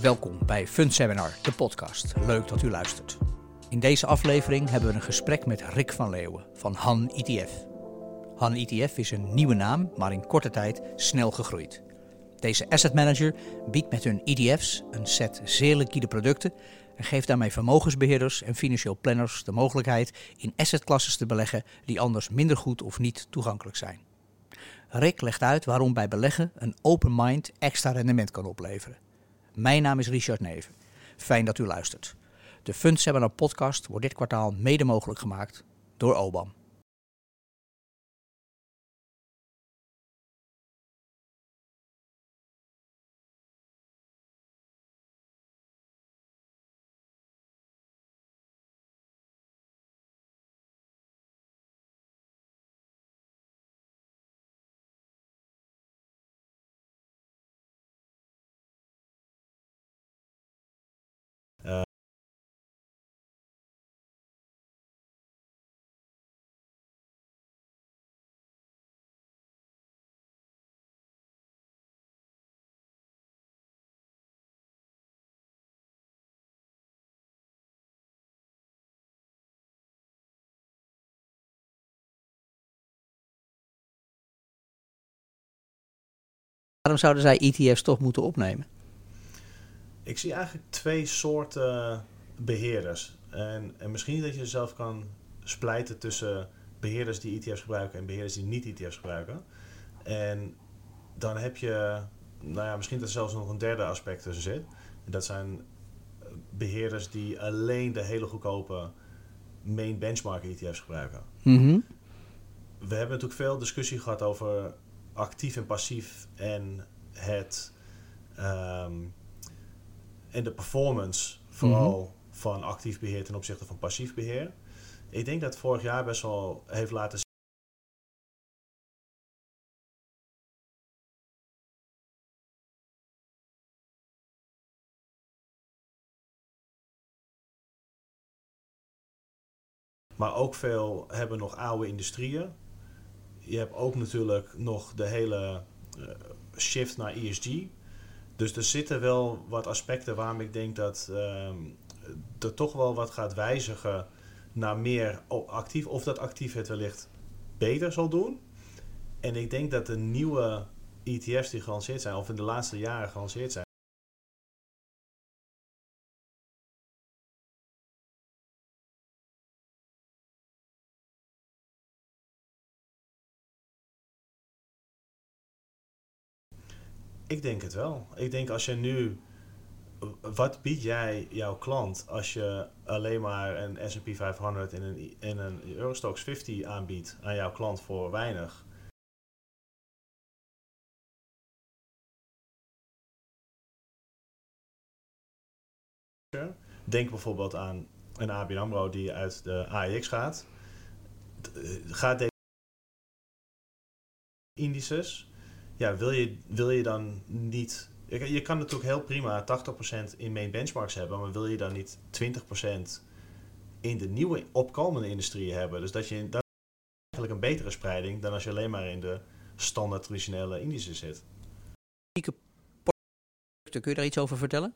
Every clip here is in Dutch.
Welkom bij Fund Seminar, de podcast. Leuk dat u luistert. In deze aflevering hebben we een gesprek met Rick van Leeuwen van Han ETF. Han ETF is een nieuwe naam, maar in korte tijd snel gegroeid. Deze asset manager biedt met hun ETF's een set zeer liquide producten en geeft daarmee vermogensbeheerders en financieel planners de mogelijkheid in assetklasses te beleggen die anders minder goed of niet toegankelijk zijn. Rick legt uit waarom bij beleggen een open mind extra rendement kan opleveren. Mijn naam is Richard Neven. Fijn dat u luistert. De Fund Seminar podcast wordt dit kwartaal mede mogelijk gemaakt door OBAM. Waarom zouden zij ETF's toch moeten opnemen? Ik zie eigenlijk twee soorten beheerders. En, en misschien dat je zelf kan splijten tussen beheerders die ETF's gebruiken en beheerders die niet ETF's gebruiken. En dan heb je, nou ja, misschien dat er zelfs nog een derde aspect tussen zit. En dat zijn beheerders die alleen de hele goedkope main benchmark ETF's gebruiken. Mm We hebben natuurlijk veel discussie gehad over actief en passief en het ehm, en de performance vooral van actief beheer ten opzichte van passief beheer. Ik denk dat vorig jaar best wel heeft laten zien. Maar ook veel hebben nog oude industrieën. Je hebt ook natuurlijk nog de hele uh, shift naar ESG. Dus er zitten wel wat aspecten waarom ik denk dat um, er toch wel wat gaat wijzigen naar meer actief. Of dat actief het wellicht beter zal doen. En ik denk dat de nieuwe ETF's die gelanceerd zijn, of in de laatste jaren gelanceerd zijn. Ik denk het wel. Ik denk als je nu. Wat bied jij jouw klant als je alleen maar een SP 500 en een, en een Eurostox 50 aanbiedt aan jouw klant voor weinig? Denk bijvoorbeeld aan een ABN AMRO die uit de AEX gaat. Gaat deze indices ja, wil je, wil je dan niet. Je kan natuurlijk heel prima 80% in main benchmarks hebben, maar wil je dan niet 20% in de nieuwe opkomende industrieën hebben? Dus dat je dat is eigenlijk een betere spreiding dan als je alleen maar in de standaard traditionele indices zit. Kun je daar iets over vertellen?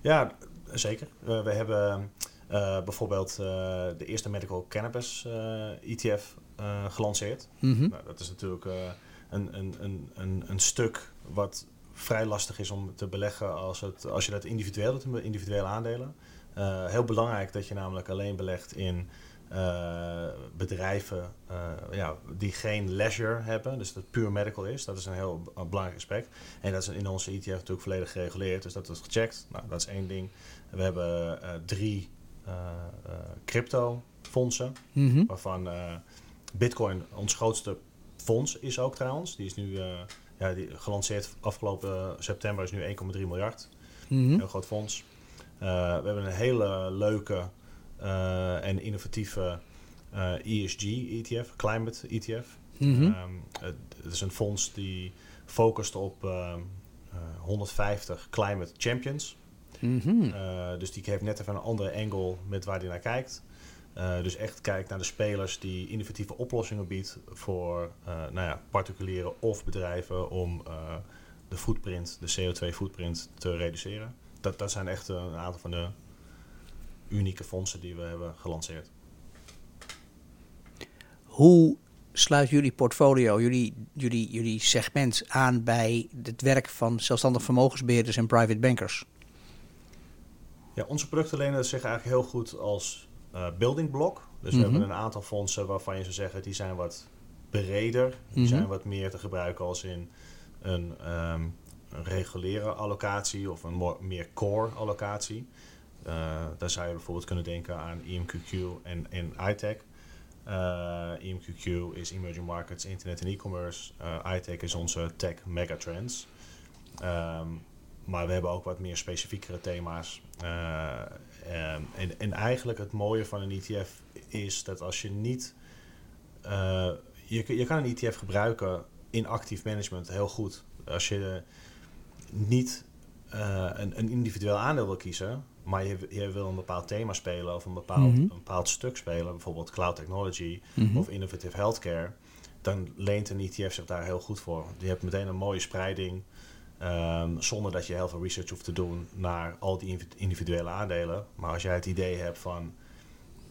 Ja, zeker. Uh, we hebben uh, bijvoorbeeld uh, de eerste medical cannabis ETF gelanceerd. Mm -hmm. nou, dat is natuurlijk een, een, een, een, een stuk wat vrij lastig is om te beleggen als, het, als je dat individueel doet, individuele aandelen. Uh, heel belangrijk dat je namelijk alleen belegt in uh, bedrijven uh, ja, die geen leisure hebben, dus dat puur medical is. Dat is een heel belangrijk aspect. En dat is in onze ETF natuurlijk volledig gereguleerd, dus dat is gecheckt. Nou, dat is één ding. We hebben drie crypto fondsen, mm -hmm. waarvan Bitcoin ons grootste fonds is ook trouwens. Die is nu uh, ja, die gelanceerd afgelopen september, is nu 1,3 miljard. Mm -hmm. Heel groot fonds. Uh, we hebben een hele leuke uh, en innovatieve ESG ETF, Climate ETF. Mm -hmm. um, het, het, is een fonds die focust op 150 climate champions. Mm -hmm. dus die heeft net even een andere angle met waar hij naar kijkt. Uh, dus echt kijkt naar de spelers die innovatieve oplossingen biedt voor uh, nou ja, particulieren of bedrijven om uh, de footprint, de CO2 footprint te reduceren. dat, dat zijn echt een aantal van de unieke fondsen die we hebben gelanceerd. Hoe sluit jullie portfolio, jullie, jullie, jullie segment aan bij het werk van zelfstandig vermogensbeheerders en private bankers? Ja, onze producten lenen zich eigenlijk heel goed als uh, building block. Dus we Mhm. hebben een aantal fondsen waarvan je zou zeggen, die zijn wat breder. Die Mhm. zijn wat meer te gebruiken als in een, ehm, een reguliere allocatie of een meer core allocatie. Eh, daar zou je bijvoorbeeld kunnen denken aan E EMQQ en, en iTech. Eh EMQQ is Emerging Markets, Internet en E-commerce. Eh iTech is onze tech megatrends. Ehm, maar we hebben ook wat meer specifiekere thema's. Eh, ehm, en, en eigenlijk het mooie van een ETF is dat als je niet... eh, je, je kan een ETF gebruiken in actief management heel goed. Als je niet eh, een, een individueel aandeel wil kiezen, maar je, je wil een bepaald thema spelen of een bepaald, Mhm. een bepaald stuk spelen, bijvoorbeeld cloud technology Mhm. of innovative healthcare, dan leent een ETF zich daar heel goed voor. Je hebt meteen een mooie spreiding, ehm, zonder dat je heel veel research hoeft te doen naar al die individuele aandelen. Maar als jij het idee hebt van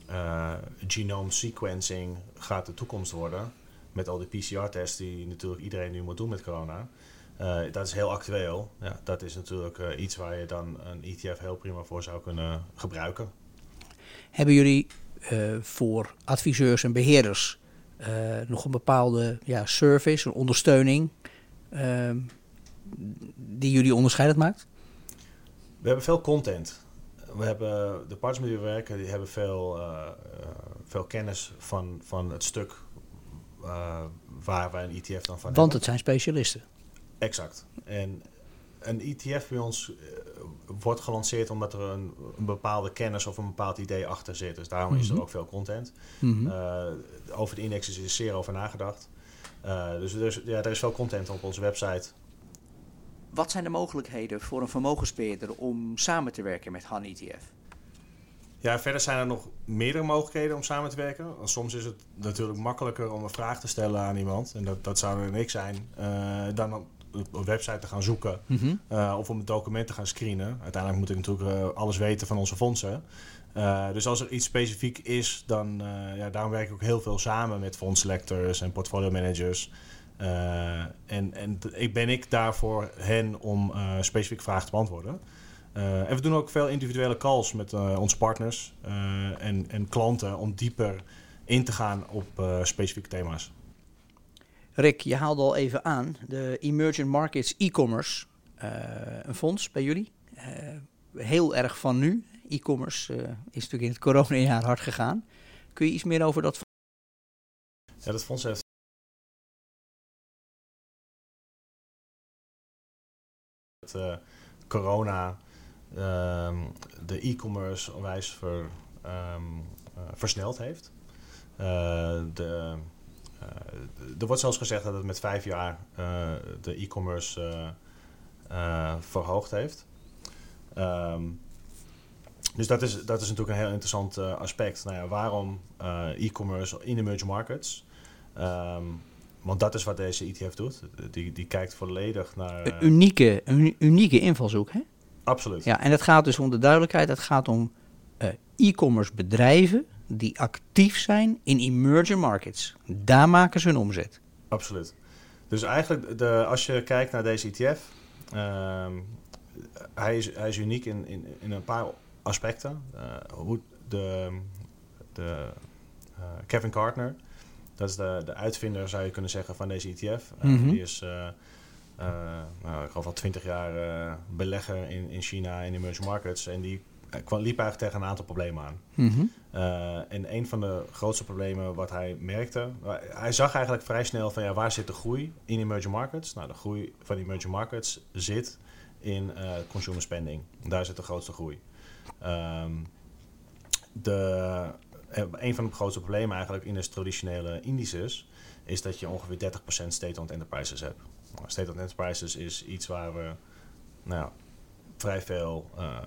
eh, genome sequencing gaat de toekomst worden, met al die PCR-tests die natuurlijk iedereen nu moet doen met corona. eh, dat is heel actueel. Ja, dat is natuurlijk eh, iets waar je dan een ETF heel prima voor zou kunnen gebruiken. Hebben jullie voor adviseurs en beheerders eh, nog een bepaalde ja, service, een ondersteuning ehm, die jullie onderscheidend maakt? We hebben veel content. We hebben de partners met wie we werken, die hebben veel, eh, eh, veel kennis van, van het stuk eh, waar wij een ETF dan van Want hebben. het zijn specialisten. Exact. En een ETF bij ons wordt gelanceerd omdat er een, een bepaalde kennis of een bepaald idee achter zit. Dus daarom is er Mhm. ook veel content. Mhm. Over de index is er zeer over nagedacht. Dus is, ja, er is veel content op onze website. Wat zijn de mogelijkheden voor een vermogensbeheerder om samen te werken met Han ETF? Ja, verder zijn er nog meerdere mogelijkheden om samen te werken. Soms is het natuurlijk makkelijker om een vraag te stellen aan iemand. En dat, dat zou er niks zijn. eh, dan op een website te gaan zoeken. eh, of om het document te gaan screenen. Uiteindelijk moet ik natuurlijk eh, alles weten van onze fondsen. Dus als er iets specifiek is, dan ja, daarom werk ik ook heel veel samen met fondselectors en portfolio managers. Eh, en en ik ben ik daar voor hen om eh specifieke vragen te beantwoorden. Eh, en we doen ook veel individuele calls met onze partners en, en klanten om dieper in te gaan op specifieke thema's. Rick, je haalde al even aan de Emerging Markets e-commerce, een fonds bij jullie. Heel erg van nu. E-commerce is natuurlijk in het coronajaar hard gegaan. Kun je iets meer over dat Ja, dat fonds heeft eh, corona ehm, de e-commerce onwijs ver, ehm, eh, versneld heeft. Eh, de, er wordt zelfs gezegd dat het met vijf jaar de e-commerce verhoogd heeft. Ehm, dus dat is, dat is natuurlijk een heel interessant aspect. Nou ja, waarom e-commerce in emerging markets? Want dat is wat deze ETF doet. Die, die kijkt volledig naar... een eh, unieke, een unieke invalshoek? Hè? absoluut. Ja, en het gaat dus om de duidelijkheid. Het gaat om eh, e-commerce bedrijven die actief zijn in emerging markets. Daar maken ze hun omzet. Absoluut. Dus eigenlijk, de, als je kijkt naar deze ETF, ehm, hij, is, hij is uniek in, in, in een paar aspecten. Eh, hoe de, de, Kevin Gardner, dat is de, de uitvinder, zou je kunnen zeggen, van deze ETF. Eh, Mhm. Die is, eh, eh, nou, ik geloof al twintig jaar belegger in, in China in emerging markets. En die kwam, liep eigenlijk tegen een aantal problemen aan. Mhm. Uh, en een van de grootste problemen wat hij merkte, hij zag eigenlijk vrij snel van ja, waar zit de groei in emerging markets? Nou, de groei van emerging markets zit in uh, consumer spending. Daar zit de grootste groei. Um, de, een van de grootste problemen eigenlijk in de traditionele indices is dat je ongeveer 30% state-owned enterprises hebt. Nou, state-owned enterprises is iets waar we nou vrij veel uh,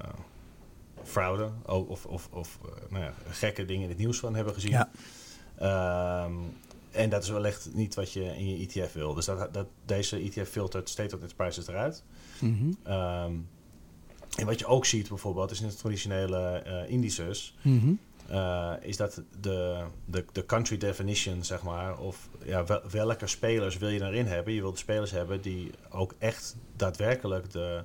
fraude of, of, of nou ja, gekke dingen in het nieuws van hebben gezien. Ja. Um, en dat is wellicht niet wat je in je ETF wil. Dus dat, dat, deze ETF filtert state of enterprises eruit. Mm -hmm. um, En wat je ook ziet bijvoorbeeld, is in de traditionele uh, indices, Mhm. Uh, is dat de, de, de country definition, zeg maar, of ja, wel- welke spelers wil je erin hebben? Je wilt spelers hebben die ook echt daadwerkelijk de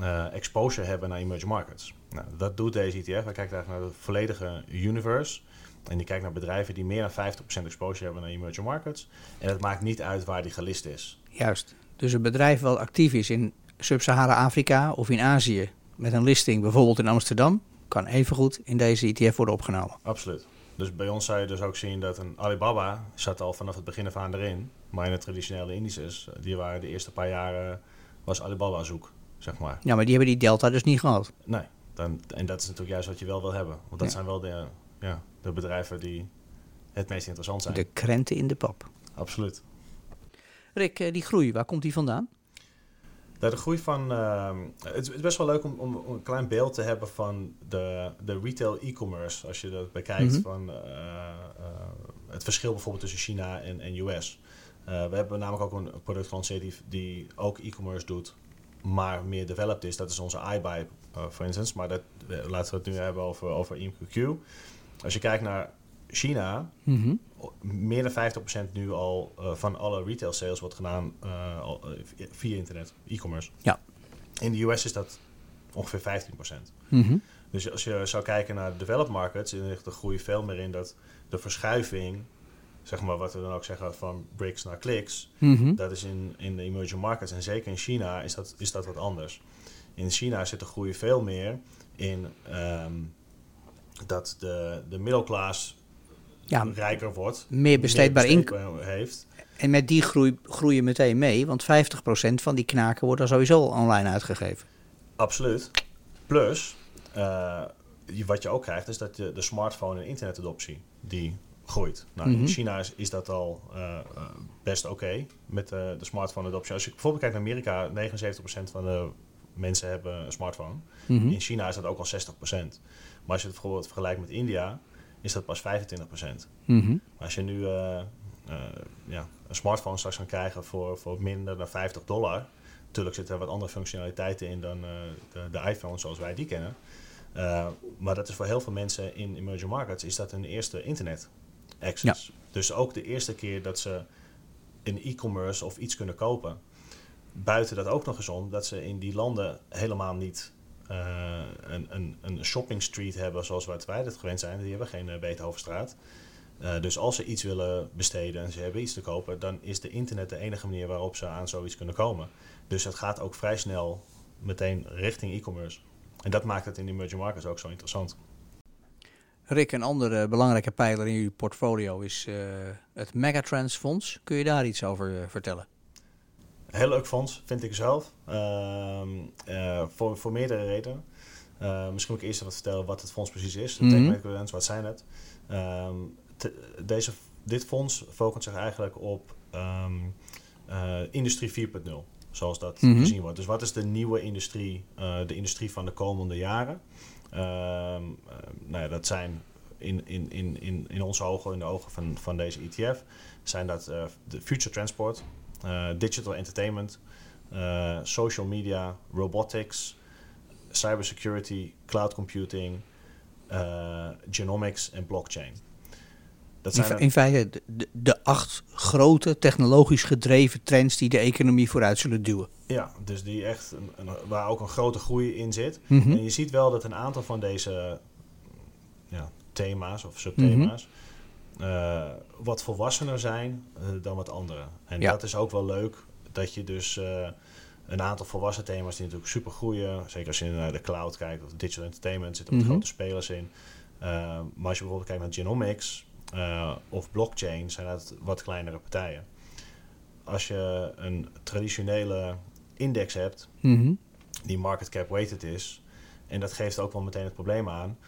eh, exposure hebben naar emerging markets. Nou, dat doet deze ETF. Hij kijkt eigenlijk naar de volledige universe. En die kijkt naar bedrijven die meer dan 50% exposure hebben naar emerging markets. En het maakt niet uit waar die gelist is. Juist. Dus een bedrijf wat actief is in Sub-Sahara-Afrika of in Azië met een listing bijvoorbeeld in Amsterdam, kan evengoed in deze ETF worden opgenomen. Absoluut. Dus bij ons zou je dus ook zien dat een Alibaba zat al vanaf het begin af aan erin. Maar in de traditionele indices, eh, die waren de eerste paar jaren, was Alibaba zoek, zeg maar. Ja, maar die hebben die delta dus niet gehad. Nee, dan, en dat is natuurlijk juist wat je wel wil hebben. Want dat Ja. zijn wel de, ja, de bedrijven die het meest interessant zijn. De krenten in de pap. Absoluut. Rick, eh, die groei, waar komt die vandaan? Nou, de groei van. ehm, het is best wel leuk om, om, een klein beeld te hebben van de, de retail e-commerce. Als je dat bekijkt, Mhm. van eh, eh, het verschil bijvoorbeeld tussen China en, en US. Eh, we hebben namelijk ook een product gelanceerd die, die ook e-commerce doet, maar meer developed is. Dat is onze iBuy, voor instance. Maar dat, laten we het nu hebben over, over IMQQ. Als je kijkt naar China, Mhm. meer dan 50% nu al eh, van alle retail sales wordt gedaan eh, eh, via internet, e-commerce. Ja. In de US is dat ongeveer 15%. Mhm. Dus als je zou kijken naar de developed markets, dan ligt de groei veel meer in dat de verschuiving, zeg maar wat we dan ook zeggen van bricks naar clicks, Mhm. dat is in, in de emerging markets en zeker in China is dat, is dat wat anders. In China zit de groei veel meer in ehm, dat de, de middelklaas Ja, rijker wordt, meer besteedbaar inkomen. heeft. En met die groei je meteen mee, want 50% van die knaken wordt dan sowieso online uitgegeven. Absoluut. Plus, eh, wat je ook krijgt, is dat je de smartphone en internetadoptie, die groeit. Nou, Mhm. in China is, is dat al eh, eh, best oké met de smartphone adoptie. Als je bijvoorbeeld kijkt naar Amerika, 79% van de mensen hebben een smartphone. Mhm. In China is dat ook al 60%. Maar als je het bijvoorbeeld vergelijkt met India, is dat pas 25%. Mhm. Maar als je nu eh, eh, ja, een smartphone straks kan krijgen voor, voor minder dan 50 dollar. Natuurlijk zitten er wat andere functionaliteiten in dan eh, de, de iPhone zoals wij die kennen. Maar dat is voor heel veel mensen in emerging markets is dat hun eerste internet access. Dus ook de eerste keer dat ze in e-commerce of iets kunnen kopen. Buiten dat ook nog eens om dat ze in die landen helemaal niet eh, een, een, shopping street hebben zoals wat wij dat gewend zijn. Die hebben geen uh, Beethovenstraat. Uh, dus als ze iets willen besteden en ze hebben iets te kopen, dan is de internet de enige manier waarop ze aan zoiets kunnen komen. Dus het gaat ook vrij snel meteen richting e-commerce. En dat maakt het in de emerging markets ook zo interessant. Rick, een andere belangrijke pijler in jullie portfolio is het Megatrends Fonds. Kun je daar iets over vertellen? Heel leuk fonds, vind ik zelf. Uh, voor, voor meerdere redenen. Uh, misschien moet ik eerst wat vertellen wat het fonds precies is. Mm -hmm. wat zijn het? Um, deze, dit fonds focust zich eigenlijk op um, industrie 4.0, zoals dat mm -hmm. gezien wordt. Dus wat is de nieuwe industrie, uh, de industrie van de komende jaren? Uh, nou ja, dat zijn in, in, in, in, in onze ogen, in de ogen van, van deze ETF, zijn dat de future transport, digital entertainment, social media, robotics, cybersecurity, cloud computing, genomics en blockchain. Dat zijn in, in feite de, de, acht grote technologisch gedreven trends die de economie vooruit zullen duwen. Ja, dus die echt een, een, waar ook een grote groei in zit. Mm -hmm. En je ziet wel dat een aantal van deze ja, thema's of subthema's mm -hmm. Uh, wat volwassener zijn uh, dan wat andere. En ja. dat is ook wel leuk dat je dus uh, een aantal volwassen thema's die natuurlijk super groeien. Zeker als je naar de cloud kijkt of digital entertainment zitten mm -hmm. grote spelers in. Uh, maar als je bijvoorbeeld kijkt naar genomics uh, of blockchain, zijn dat wat kleinere partijen. Als je een traditionele index hebt, Mhm. -hmm. die market cap weighted is, en dat geeft ook wel meteen het probleem aan.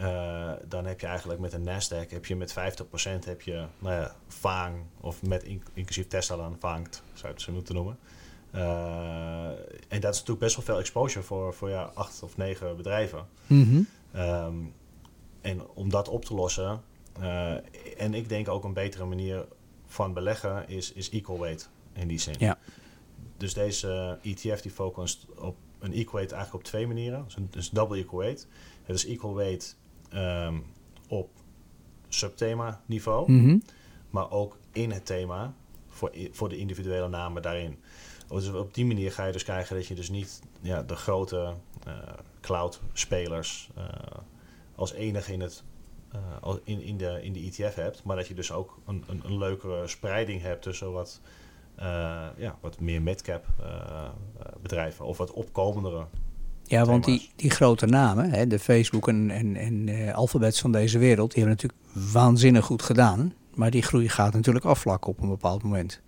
Uh, dan heb je eigenlijk met een Nasdaq heb je met 50% heb je nou ja, Fang of met in, inclusief Tesla dan Vangt, zou je het zo moeten noemen. Uh, en dat is natuurlijk best wel veel exposure voor, voor ja, acht of negen bedrijven. -hmm. um, en om dat op te lossen, uh, en ik denk ook een betere manier van beleggen is, is equal weight in die zin. Ja. Dus deze ETF die focust op een equal weight eigenlijk op twee manieren. Dus, een, dus double equal weight. Het is equal weight ehm, op subthema niveau, Mhm. maar ook in het thema voor, voor de individuele namen daarin. Dus op die manier ga je dus krijgen dat je dus niet ja, de grote eh, cloud spelers eh, als enige in, het, eh, in, in, de, in de ETF hebt, maar dat je dus ook een, een, een leukere spreiding hebt tussen wat, ja, wat meer midcap bedrijven of wat opkomendere. Ja, want die, die grote namen, hè, de Facebook en, en, en eh, Alphabets van deze wereld, die hebben natuurlijk waanzinnig goed gedaan. Maar die groei gaat natuurlijk afvlakken op een bepaald moment.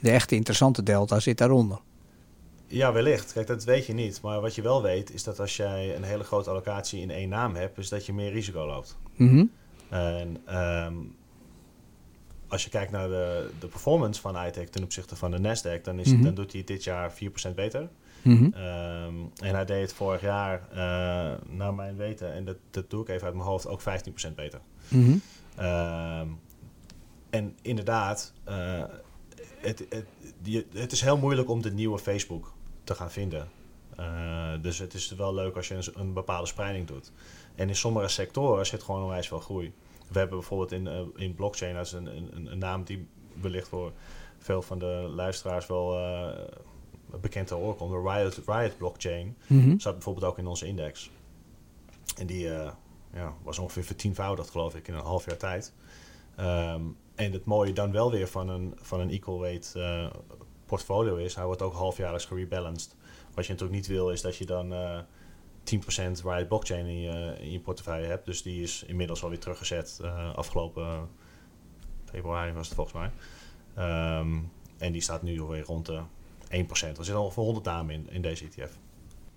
De echte interessante delta zit daaronder. Ja, wellicht. Kijk, dat weet je niet. Maar wat je wel weet, is dat als jij een hele grote allocatie in één naam hebt, is dat je meer risico loopt. Mhm. En ehm, als je kijkt naar de, de performance van iTech ten opzichte van de Nasdaq, dan, is, Mhm. dan doet hij dit jaar 4% beter. Mhm. Ehm, en hij deed het vorig jaar, eh, naar mijn weten, en dat, dat doe ik even uit mijn hoofd, ook 15% beter. Mhm. Ehm, en inderdaad, eh, het, het, het is heel moeilijk om de nieuwe Facebook te gaan vinden. Eh, dus het is wel leuk als je een, een bepaalde spreiding doet. En in sommige sectoren zit gewoon onwijs veel groei. We hebben bijvoorbeeld in, in blockchain, dat is een, een, een naam die wellicht voor veel van de luisteraars wel bekend te horen komt. De Riot, Riot blockchain Mhm. zat bijvoorbeeld ook in onze index. En die eh, ja, was ongeveer vertienvoudigd, geloof ik, in een half jaar tijd. Ehm, en het mooie dan wel weer van een, van een equal weight eh, portfolio is, hij wordt ook halfjaarlijks gerebalanced. Wat je natuurlijk niet wil, is dat je dan eh 10% Riot blockchain in je, in je portefeuille hebt. Dus die is inmiddels alweer teruggezet afgelopen februari was het volgens mij. Ehm, en die staat nu alweer rond de 1%. Er zitten ongeveer 100 namen in, in deze ETF.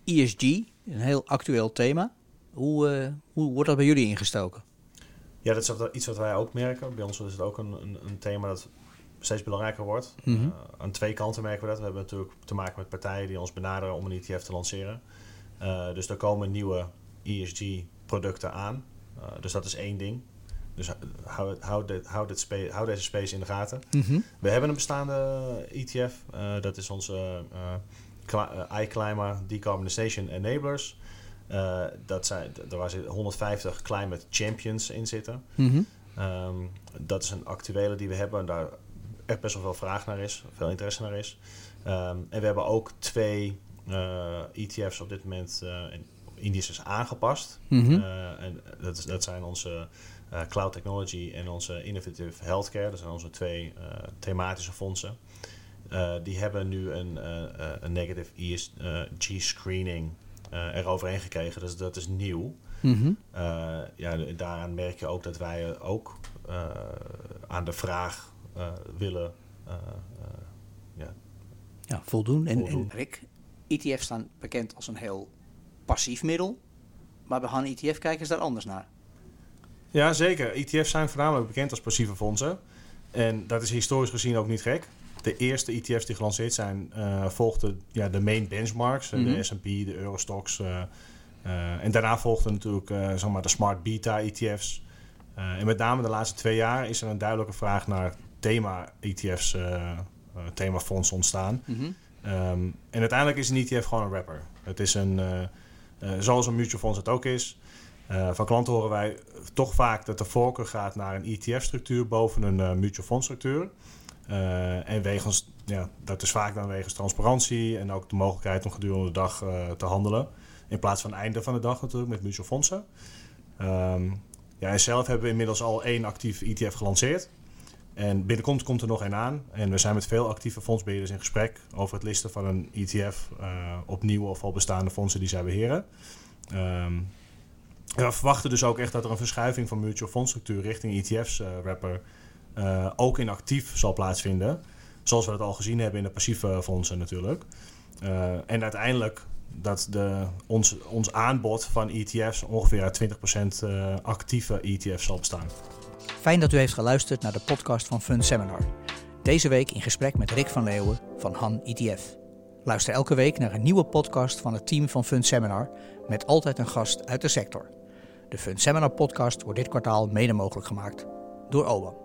ESG, een heel actueel thema. Hoe, eh, hoe wordt dat bij jullie ingestoken? Ja, dat is iets wat wij ook merken. Bij ons is het ook een, een, een thema dat steeds belangrijker wordt. Mhm. Eh, aan twee kanten merken we dat. We hebben natuurlijk te maken met partijen die ons benaderen om een ETF te lanceren. Eh, dus er komen nieuwe ESG-producten aan. Dus dat is één ding. Dus hou, hou, dit- hou, dit spa- hou deze space in de gaten. Mhm. We hebben een bestaande ETF. eh, dat is onze eh Cli- eh, iClimber Decarbonization Enablers. Eh, dat zijn, d- waar zitten 150 climate champions in zitten. Mhm. Ehm, dat is een actuele die we hebben. en Daar echt best wel veel vraag naar is. Veel interesse naar is. Ehm, en we hebben ook twee eh, ETF's op dit moment uh, aangepast. Mhm. Uh, en dat, is, dat zijn onze uh, Cloud Technology en onze Innovative Healthcare. Dat zijn onze twee uh, thematische fondsen. Uh, die hebben nu een, een negative ESG screening eroverheen gekregen. Dus dat is nieuw. Mm-hmm. ja, daaraan merk je ook dat wij ook aan de vraag willen ja. Ja, voldoen. En, voldoen. en Rick, ETF's staan bekend als een heel passief middel. Maar bij Han ETF kijken ze daar anders naar. Ja, zeker. ETF's zijn voornamelijk bekend als passieve fondsen. En dat is historisch gezien ook niet gek. De eerste ETF's die gelanceerd zijn, uh, volgden ja, de main benchmarks. Mm-hmm. De S&P, de Eurostox. Uh, uh, en daarna volgden natuurlijk zeg maar de Smart Beta ETF's. en met name de laatste twee jaar is er een duidelijke vraag naar thema-ETF's, themafondsen ontstaan. Mm-hmm. Um, en uiteindelijk is een ETF gewoon een wrapper. Het is een, zoals een mutual fonds het ook is. Uh, van klanten horen wij toch vaak dat de voorkeur gaat naar een ETF-structuur boven een uh, mutual fondstructuur. Uh, en wegens, ja, dat is vaak dan wegens transparantie en ook de mogelijkheid om gedurende de dag te handelen. In plaats van einde van de dag natuurlijk met mutual fondsen. Um, ja, en zelf hebben we inmiddels al één actief ETF gelanceerd. En binnenkort komt er nog één aan. En we zijn met veel actieve fondsbeheerders in gesprek over het listen van een ETF op nieuwe of al bestaande fondsen die zij beheren. Um, we verwachten dus ook echt dat er een verschuiving van mutual fondstructuur richting ETF's-wrapper uh, uh, ook in actief zal plaatsvinden. Zoals we dat al gezien hebben in de passieve fondsen natuurlijk. Uh, en uiteindelijk dat de, ons, ons aanbod van ETF's ongeveer uit 20% actieve ETF's zal bestaan. Fijn dat u heeft geluisterd naar de podcast van Fund Seminar. Deze week in gesprek met Rick van Leeuwen van Han ETF. Luister elke week naar een nieuwe podcast van het team van Fund Seminar met altijd een gast uit de sector. De Fund Seminar podcast wordt dit kwartaal mede mogelijk gemaakt door OBAM.